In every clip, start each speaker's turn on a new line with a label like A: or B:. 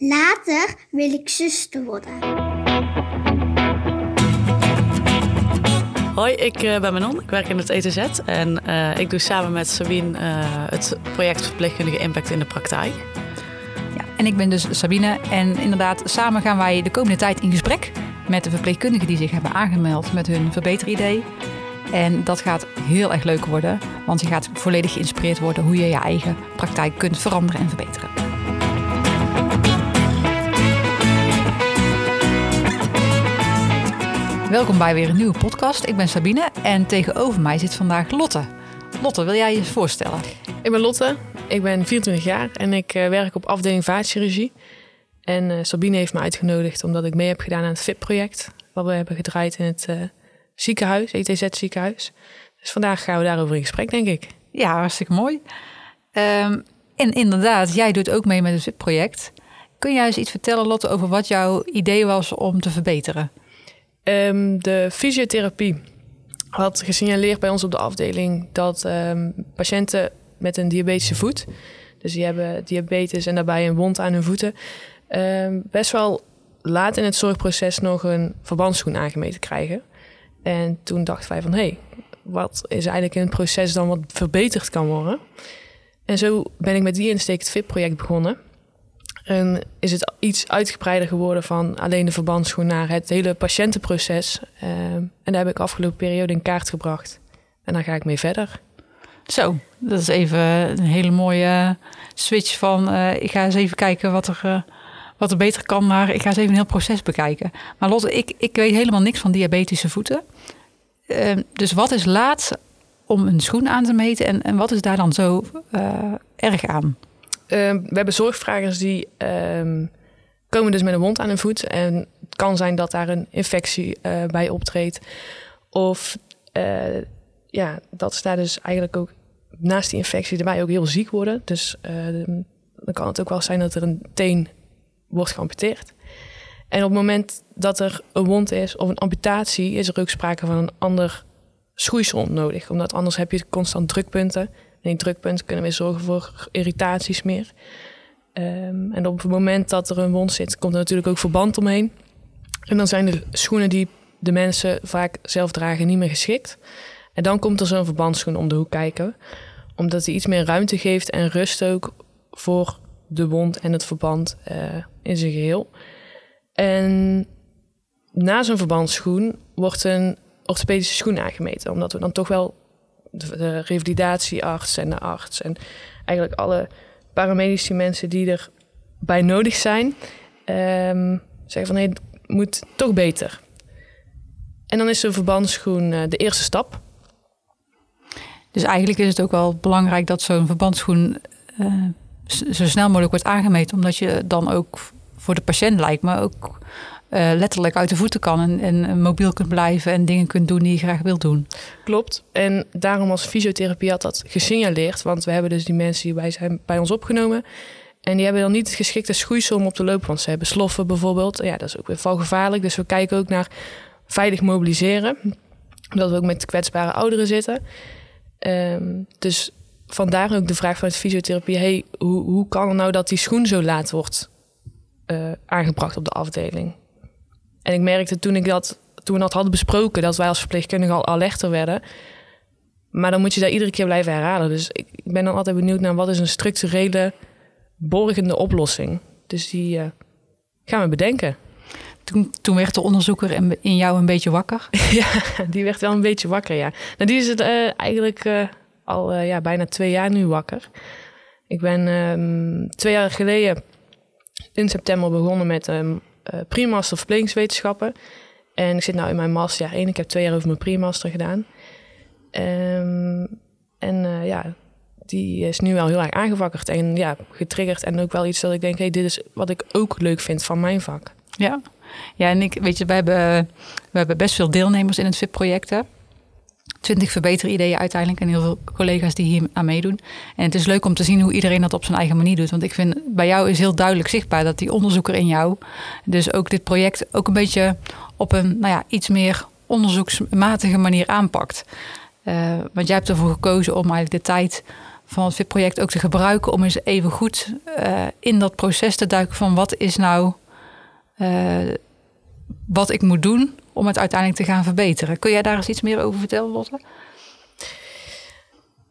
A: Later wil ik zuster worden.
B: Hoi, ik eh, ben Manon. Ik werk in het ETZ en eh, ik doe samen met Sabine eh, het project Verpleegkundige Impact in de Praktijk.
C: Ja, en ik ben dus Sabine en inderdaad samen gaan wij de komende tijd in gesprek met de verpleegkundigen die zich hebben aangemeld met hun verbeteridee. En dat gaat heel erg leuk worden, want je gaat volledig geïnspireerd worden hoe je je eigen praktijk kunt veranderen en verbeteren. Welkom bij weer een nieuwe podcast. Ik ben Sabine en tegenover mij zit vandaag Lotte. Lotte, wil jij je eens voorstellen?
D: Ik ben Lotte, ik ben 24 jaar en ik uh, werk op afdeling vaatchirurgie. En uh, Sabine heeft me uitgenodigd omdat ik mee heb gedaan aan het FIP-project. Wat we hebben gedraaid in het uh, ziekenhuis, ETZ ziekenhuis. Dus vandaag gaan we daarover in gesprek, denk ik.
C: Ja, hartstikke mooi. Um, en inderdaad, jij doet ook mee met het FIP-project. Kun jij eens iets vertellen, Lotte, over wat jouw idee was om te verbeteren?
D: Um, de fysiotherapie had gesignaleerd bij ons op de afdeling dat um, patiënten met een diabetische voet, dus die hebben diabetes en daarbij een wond aan hun voeten, um, best wel laat in het zorgproces nog een verbandsschoen aangemeten krijgen. En toen dachten wij van hé, hey, wat is eigenlijk in het proces dan wat verbeterd kan worden? En zo ben ik met die insteek het FIP-project begonnen. En is het iets uitgebreider geworden van alleen de verbandsschoen naar het hele patiëntenproces. Uh, en daar heb ik afgelopen periode in kaart gebracht. En daar ga ik mee verder.
C: Zo, dat is even een hele mooie switch van uh, ik ga eens even kijken wat er, uh, wat er beter kan naar ik ga eens even een heel proces bekijken. Maar Lotte, ik, ik weet helemaal niks van diabetische voeten. Uh, dus wat is laat om een schoen aan te meten en, en wat is daar dan zo erg aan?
D: Uh, we hebben zorgvragers die um, komen dus met een wond aan hun voet. En het kan zijn dat daar een infectie uh, bij optreedt. Of uh, ja, dat daar dus eigenlijk ook naast die infectie erbij ook heel ziek worden. Dus dan kan het ook wel zijn dat er een teen wordt geamputeerd. En op het moment dat er een wond is of een amputatie, is er ook sprake van een ander schoeisel nodig. Omdat anders heb je constant drukpunten. Die drukpunten kunnen weer zorgen voor irritaties meer. Um, en op het moment dat er een wond zit, komt er natuurlijk ook verband omheen. En dan zijn de schoenen die de mensen vaak zelf dragen niet meer geschikt. En dan komt er zo'n verbandschoen om de hoek kijken. Omdat die iets meer ruimte geeft en rust ook voor de wond en het verband uh, in zijn geheel. En na zo'n verbandsschoen wordt een orthopedische schoen aangemeten. Omdat we dan toch wel de, revalidatiearts en de arts en eigenlijk alle paramedische mensen die erbij nodig zijn, um, zeggen van hé, het moet toch beter. En dan is zo'n verbandsschoen uh, de eerste stap.
C: Dus eigenlijk is het ook wel belangrijk dat zo'n verbandsschoen uh, zo snel mogelijk wordt aangemeten, omdat je dan ook voor de patiënt lijkt, maar ook uh, letterlijk uit de voeten kan en, en, mobiel kunt blijven en dingen kunt doen die je graag wilt doen.
D: Klopt. En daarom als fysiotherapie had dat gesignaleerd. Want we hebben dus die mensen die bij zijn bij ons opgenomen. En die hebben dan niet het geschikte schoeisel om op te lopen. Want ze hebben sloffen bijvoorbeeld. Ja, dat is ook weer valgevaarlijk. Dus we kijken ook naar veilig mobiliseren. Omdat we ook met kwetsbare ouderen zitten. Um, dus vandaar ook de vraag van het fysiotherapie. Hey, hoe, hoe kan het nou dat die schoen zo laat wordt uh, aangebracht op de afdeling? En ik merkte toen, ik dat, toen we dat hadden besproken, dat wij als verpleegkundigen al alerter werden. Maar dan moet je daar iedere keer blijven herhalen. Dus ik, ik ben dan altijd benieuwd naar wat is een structurele, borgende oplossing. Dus die uh, gaan we bedenken.
C: Toen, toen werd de onderzoeker in jou een beetje wakker?
D: ja, die werd wel een beetje wakker, ja. Nou, die is het uh, eigenlijk uh, al ja, bijna twee jaar nu wakker. Ik ben um, twee jaar geleden in september begonnen met um, uh, pre-master verplegingswetenschappen. En ik zit nu in mijn masterjaar 1. Ik heb twee jaar over mijn pre-master gedaan. Um, en uh, ja, die is nu wel heel erg aangewakkerd en ja, getriggerd. En ook wel iets dat ik denk, hey, dit is wat ik ook leuk vind van mijn vak.
C: Ja, ja en ik weet je, we hebben, we hebben best veel deelnemers in het VIP-project. 20 verbeterideeën uiteindelijk en heel veel collega's die hier aan meedoen. En het is leuk om te zien hoe iedereen dat op zijn eigen manier doet. Want ik vind bij jou is heel duidelijk zichtbaar dat die onderzoeker in jou, dus ook dit project, ook een beetje op een nou ja, iets meer onderzoeksmatige manier aanpakt. Uh, want jij hebt ervoor gekozen om eigenlijk de tijd van het VIP-project ook te gebruiken om eens even goed uh, in dat proces te duiken van wat is nou uh, wat ik moet doen om het uiteindelijk te gaan verbeteren. Kun jij daar eens iets meer over vertellen, Lotte?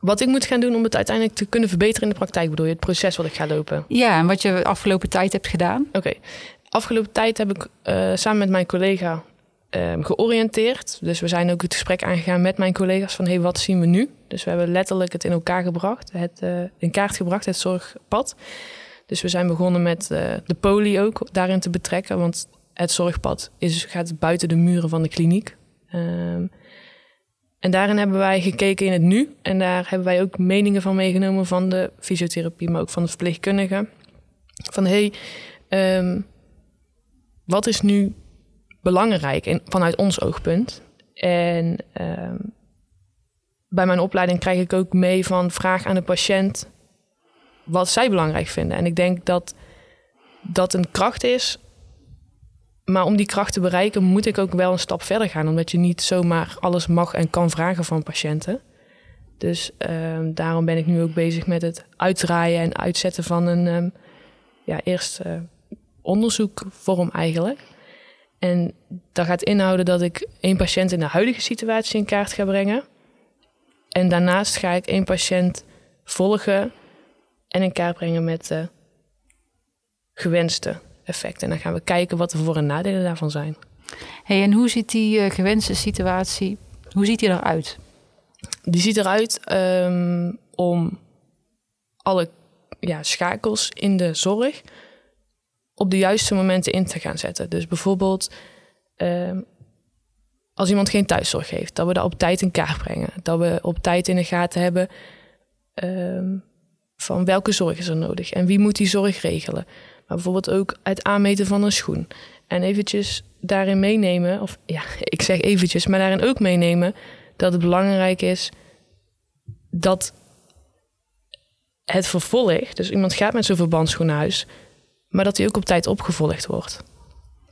D: Wat ik moet gaan doen om het uiteindelijk te kunnen verbeteren in de praktijk, bedoel je het proces wat ik ga lopen?
C: Ja, en wat je de afgelopen tijd hebt gedaan.
D: Oké, afgelopen tijd heb ik uh, samen met mijn collega um, georiënteerd. Dus we zijn ook het gesprek aangegaan met mijn collega's van hey, wat zien we nu? Dus we hebben letterlijk het in elkaar gebracht, het uh, in kaart gebracht, het zorgpad. Dus we zijn begonnen met uh, de poli ook daarin te betrekken, want het zorgpad is, gaat buiten de muren van de kliniek. Um, en daarin hebben wij gekeken in het nu. En daar hebben wij ook meningen van meegenomen van de fysiotherapie, maar ook van de verpleegkundigen. Van hey, um, wat is nu belangrijk en vanuit ons oogpunt? En um, bij mijn opleiding krijg ik ook mee van vraag aan de patiënt wat zij belangrijk vinden. En ik denk dat dat een kracht is maar om die kracht te bereiken moet ik ook wel een stap verder gaan. Omdat je niet zomaar alles mag en kan vragen van patiënten. Dus uh, daarom ben ik nu ook bezig met het uitdraaien en uitzetten van een um, ja, eerst uh, onderzoekvorm eigenlijk. En dat gaat inhouden dat ik één patiënt in de huidige situatie in kaart ga brengen. En daarnaast ga ik één patiënt volgen en in kaart brengen met de gewenste effect. En dan gaan we kijken wat de voor- en nadelen daarvan zijn.
C: Hey, en hoe ziet die uh, gewenste situatie, hoe ziet die eruit?
D: Die ziet eruit um, om alle ja, schakels in de zorg op de juiste momenten in te gaan zetten. Dus bijvoorbeeld um, als iemand geen thuiszorg heeft, dat we dat op tijd in kaart brengen. Dat we op tijd in de gaten hebben um, van welke zorg is er nodig en wie moet die zorg regelen. Maar bijvoorbeeld ook het aanmeten van een schoen. En eventjes daarin meenemen, of ja, ik zeg eventjes, maar daarin ook meenemen dat het belangrijk is dat het vervolg, dus iemand gaat met zo'n verbandschoen naar huis, maar dat hij ook op tijd opgevolgd wordt.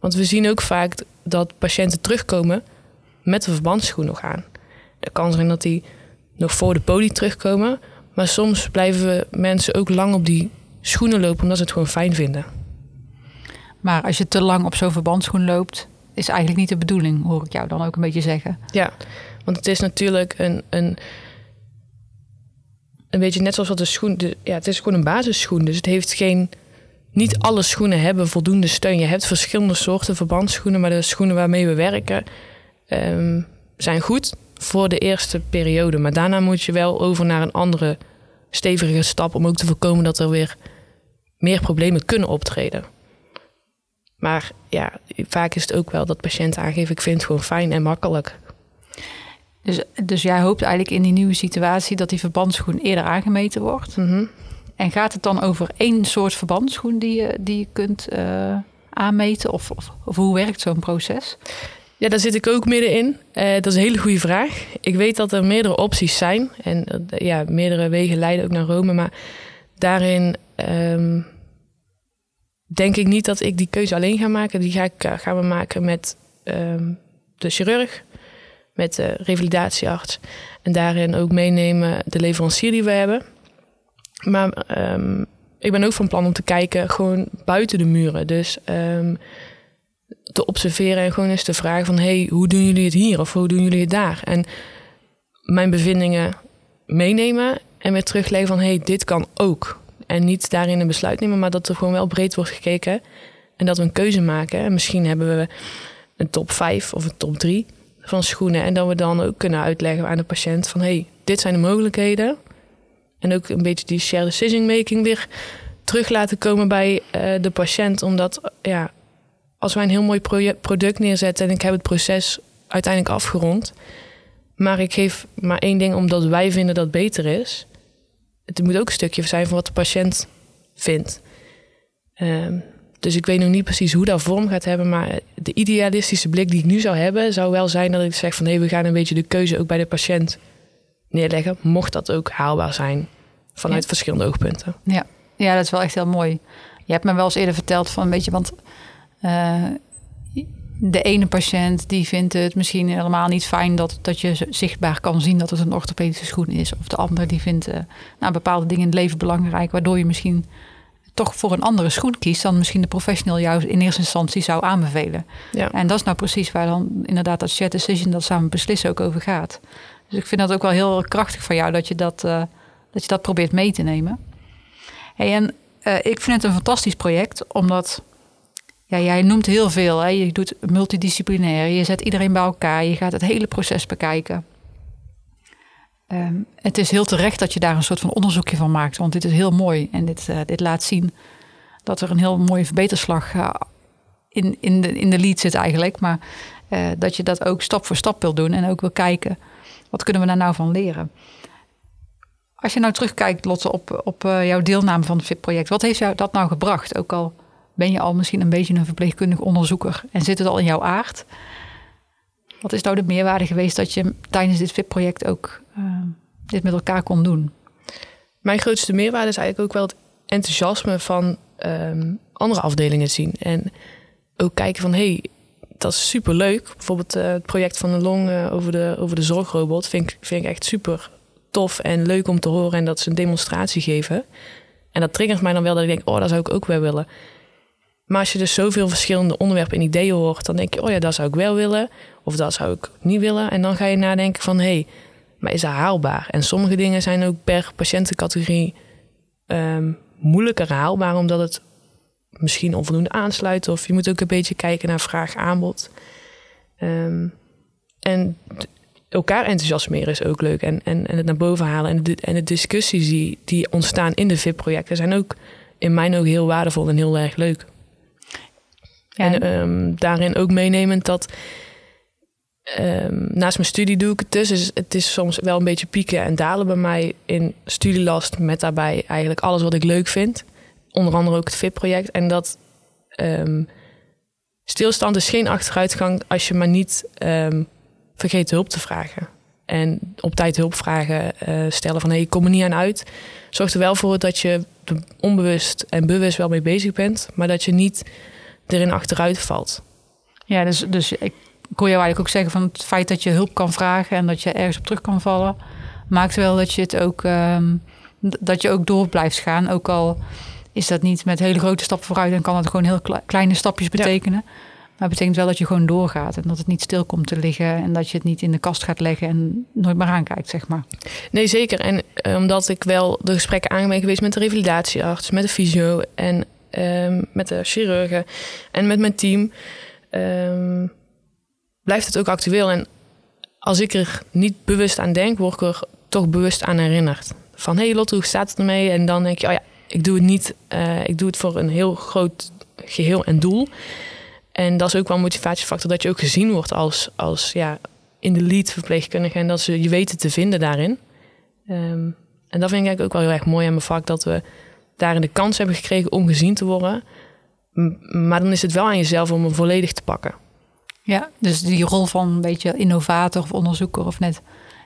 D: Want we zien ook vaak dat patiënten terugkomen met de verbandsschoen nog aan. De kan zijn dat die nog voor de poli terugkomen, maar soms blijven mensen ook lang op die schoenen lopen omdat ze het gewoon fijn vinden.
C: Maar als je te lang op zo'n verbandschoen loopt, is eigenlijk niet de bedoeling, hoor ik jou dan ook een beetje zeggen.
D: Ja, want het is natuurlijk een, een, een beetje net zoals wat de schoen. De, ja, het is gewoon een basisschoen. Dus het heeft geen. Niet alle schoenen hebben voldoende steun. Je hebt verschillende soorten verbandsschoenen, maar de schoenen waarmee we werken um, zijn goed voor de eerste periode. Maar daarna moet je wel over naar een andere stevige stap om ook te voorkomen dat er weer meer problemen kunnen optreden. Maar ja, vaak is het ook wel dat patiënten aangeven: ik vind het gewoon fijn en makkelijk.
C: Dus, dus jij hoopt eigenlijk in die nieuwe situatie dat die verbandsschoen eerder aangemeten wordt.
D: Mm -hmm.
C: En gaat het dan over één soort verbandsschoen die je, die je kunt uh, aanmeten? Of, of, of, hoe werkt zo'n proces?
D: Ja, daar zit ik ook middenin. Uh, dat is een hele goede vraag. Ik weet dat er meerdere opties zijn. En uh, ja, meerdere wegen leiden ook naar Rome. Maar daarin um, denk ik niet dat ik die keuze alleen ga maken. Die ga ik, uh, gaan we maken met um, de chirurg, met de revalidatiearts. En daarin ook meenemen de leverancier die we hebben. Maar um, ik ben ook van plan om te kijken gewoon buiten de muren. Dus te observeren en gewoon eens te vragen van... hey, hoe doen jullie het hier of hoe doen jullie het daar? En mijn bevindingen meenemen en weer terugleggen van... hey, dit kan ook. En niet daarin een besluit nemen, maar dat er gewoon wel breed wordt gekeken... en dat we een keuze maken. En misschien hebben we een top 5 of een top 3 van schoenen... en dat we dan ook kunnen uitleggen aan de patiënt van... hey, dit zijn de mogelijkheden. En ook een beetje die shared decision making weer terug laten komen bij uh, de patiënt. Omdat ja, als wij een heel mooi product neerzetten en ik heb het proces uiteindelijk afgerond, maar ik geef maar één ding omdat wij vinden dat beter is. Het moet ook een stukje zijn van wat de patiënt vindt. Um, dus ik weet nog niet precies hoe dat vorm gaat hebben, maar de idealistische blik die ik nu zou hebben, zou wel zijn dat ik zeg van hé, hey, we gaan een beetje de keuze ook bij de patiënt neerleggen, mocht dat ook haalbaar zijn vanuit ja. verschillende oogpunten.
C: Ja. ja, dat is wel echt heel mooi. Je hebt me wel eens eerder verteld van een beetje, want uh, de ene patiënt die vindt het misschien helemaal niet fijn dat, dat je zichtbaar kan zien dat het een orthopedische schoen is. Of de ander die vindt uh, nou, bepaalde dingen in het leven belangrijk, waardoor je misschien toch voor een andere schoen kiest dan misschien de professional jou in eerste instantie zou aanbevelen. Ja. En dat is nou precies waar dan inderdaad dat shared decision, dat samen beslissen ook over gaat. Dus ik vind dat ook wel heel krachtig van jou dat je dat, uh, dat, je dat probeert mee te nemen. Hey, en uh, ik vind het een fantastisch project, omdat ja, jij noemt heel veel. Hè? Je doet multidisciplinair, je zet iedereen bij elkaar, je gaat het hele proces bekijken. Um, het is heel terecht dat je daar een soort van onderzoekje van maakt, want dit is heel mooi en dit, uh, dit laat zien dat er een heel mooie verbeterslag uh, in, in, de, in de lead zit eigenlijk. Maar uh, dat je dat ook stap voor stap wil doen en ook wil kijken, wat kunnen we daar nou van leren? Als je nou terugkijkt, Lotte, op, op jouw deelname van het FIT-project, wat heeft jou dat nou gebracht? Ook al ben je al misschien een beetje een verpleegkundig onderzoeker en zit het al in jouw aard? Wat is nou de meerwaarde geweest dat je tijdens dit VIP-project ook uh, dit met elkaar kon doen?
D: Mijn grootste meerwaarde is eigenlijk ook wel het enthousiasme van um, andere afdelingen zien. En ook kijken van, hey, dat is super leuk. Bijvoorbeeld uh, het project van de Long uh, over, de, over de zorgrobot vind ik, vind ik echt super tof en leuk om te horen. En dat ze een demonstratie geven. En dat triggert mij dan wel dat ik denk, oh, dat zou ik ook wel willen. Maar als je dus zoveel verschillende onderwerpen en ideeën hoort, dan denk je, oh ja, dat zou ik wel willen. Of dat zou ik niet willen. En dan ga je nadenken van, hé, hey, maar is dat haalbaar? En sommige dingen zijn ook per patiëntencategorie um, moeilijker haalbaar, omdat het misschien onvoldoende aansluit. Of je moet ook een beetje kijken naar vraag-aanbod. Um, en elkaar enthousiasmeren is ook leuk. En, en, en het naar boven halen. En de, en de discussies die, die ontstaan in de VIP-projecten zijn ook in mijn ogen heel waardevol en heel erg leuk. En um, daarin ook meenemend dat um, naast mijn studie doe ik het dus. dus. Het is soms wel een beetje pieken en dalen bij mij in studielast. Met daarbij eigenlijk alles wat ik leuk vind. Onder andere ook het VIP-project. En dat um, stilstand is geen achteruitgang als je maar niet vergeet hulp te vragen. En op tijd hulp vragen, uh, stellen van hé, hey, ik kom er niet aan uit. Zorgt er wel voor dat je onbewust en bewust wel mee bezig bent. Maar dat je niet erin achteruit valt.
C: Ja, dus, dus ik kon jou eigenlijk ook zeggen van het feit dat je hulp kan vragen en dat je ergens op terug kan vallen, maakt wel dat je het ook, um, dat je ook door blijft gaan. Ook al is dat niet met hele grote stappen vooruit en kan het gewoon heel kleine stapjes betekenen. Maar het betekent wel dat je gewoon doorgaat en dat het niet stil komt te liggen en dat je het niet in de kast gaat leggen en nooit meer aankijkt, zeg maar.
D: Nee, zeker. En uh, omdat ik wel de gesprekken aan ben geweest met de revalidatiearts, met de fysio en um, met de chirurgen en met mijn team, um, blijft het ook actueel. En als ik er niet bewust aan denk, word ik er toch bewust aan herinnerd. Van hé hey Lotte, hoe staat het ermee? En dan denk je, oh ja, ik doe het niet, uh, ik doe het voor een heel groot geheel en doel. En dat is ook wel een motivatiefactor dat je ook gezien wordt als, als ja, in de lead verpleegkundige en dat ze je weten te vinden daarin. Um, en dat vind ik eigenlijk ook wel heel erg mooi aan mijn vak, dat we daarin de kans hebben gekregen om gezien te worden. Maar dan is het wel aan jezelf om hem volledig te pakken.
C: Ja, dus die rol van een beetje innovator of onderzoeker of net,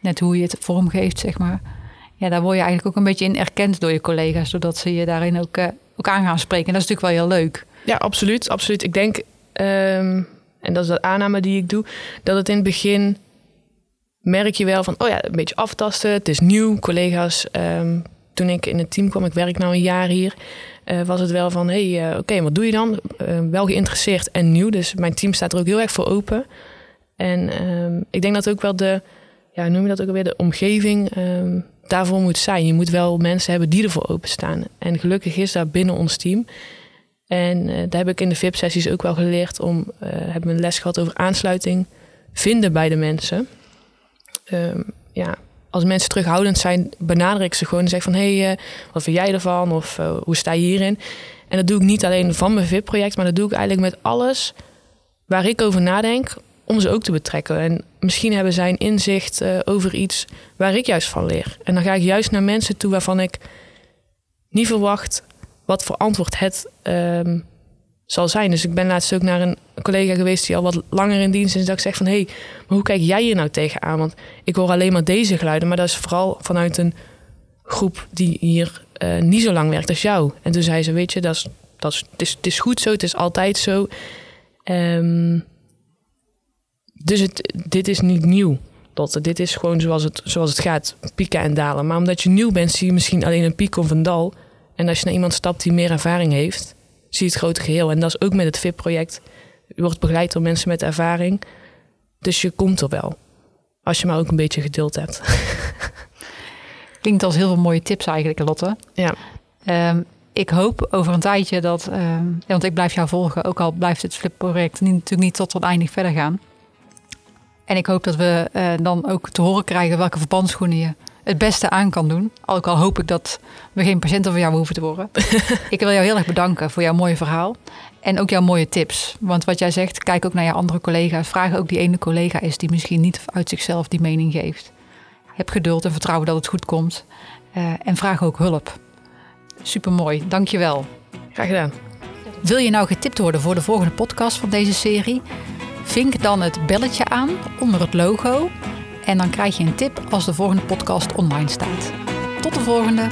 C: net hoe je het vormgeeft, zeg maar. Ja, daar word je eigenlijk ook een beetje in erkend door je collega's, doordat ze je daarin ook, uh, ook aan gaan spreken. En dat is natuurlijk wel heel leuk.
D: Ja, absoluut. absoluut. Ik denk, um, en dat is de aanname die ik doe, dat het in het begin merk je wel van, oh ja, een beetje aftasten. Het is nieuw. Collega's um, toen ik in het team kwam, ik werk nu een jaar hier, uh, was het wel van, hé, hey, uh, oké, wat doe je dan? Uh, wel geïnteresseerd en nieuw, dus mijn team staat er ook heel erg voor open. En ehm, ik denk dat ook wel de, ja, noem je dat ook alweer, de omgeving um, daarvoor moet zijn. Je moet wel mensen hebben die ervoor openstaan. En gelukkig is dat binnen ons team. En daar heb ik in de VIP-sessies ook wel geleerd om, hebben we een les gehad over aansluiting vinden bij de mensen. Um, ja, als mensen terughoudend zijn, benader ik ze gewoon en zeg van hé, hey, uh, wat vind jij ervan? Of uh, hoe sta je hierin? En dat doe ik niet alleen van mijn VIP-project, maar dat doe ik eigenlijk met alles waar ik over nadenk, om ze ook te betrekken. En misschien hebben zij een inzicht uh, over iets waar ik juist van leer. En dan ga ik juist naar mensen toe waarvan ik niet verwacht wat voor antwoord het um, zal zijn. Dus ik ben laatst ook naar een collega geweest die al wat langer in dienst is. Dat ik zeg van, hé, hey, maar hoe kijk jij hier nou tegenaan? Want ik hoor alleen maar deze geluiden. Maar dat is vooral vanuit een groep die hier uh, niet zo lang werkt als jou. En toen zei ze, weet je, dat is, dat is, het, is, het is goed zo, het is altijd zo. Um, Dus het, dit is niet nieuw. Lotte. Dit is gewoon zoals het, zoals het gaat, pieken en dalen. Maar omdat je nieuw bent, zie je misschien alleen een piek of een dal. En als je naar iemand stapt die meer ervaring heeft, zie het grote geheel. En dat is ook met het VIP-project. Je wordt begeleid door mensen met ervaring. Dus je komt er wel. Als je maar ook een beetje geduld hebt.
C: Klinkt als heel veel mooie tips eigenlijk, Lotte.
D: Ja.
C: Ehm, ik hoop over een tijdje dat, ehm, want ik blijf jou volgen, ook al blijft het flip-project niet, natuurlijk niet tot eindig verder gaan. En ik hoop dat we eh, dan ook te horen krijgen welke verbandsschoenen je het beste aan kan doen. Ook al hoop ik dat we geen patiënten van jou hoeven te worden. ik wil jou heel erg bedanken voor jouw mooie verhaal. En ook jouw mooie tips. Want wat jij zegt, kijk ook naar je andere collega's. Vraag ook die ene collega is die misschien niet uit zichzelf die mening geeft. Heb geduld en vertrouwen dat het goed komt. Uh, en vraag ook hulp. Supermooi, dankjewel.
D: Graag gedaan.
C: Wil je nou getipt worden voor de volgende podcast van deze serie? Vink dan het belletje aan onder het logo. En dan krijg je een tip als de volgende podcast online staat. Tot de volgende!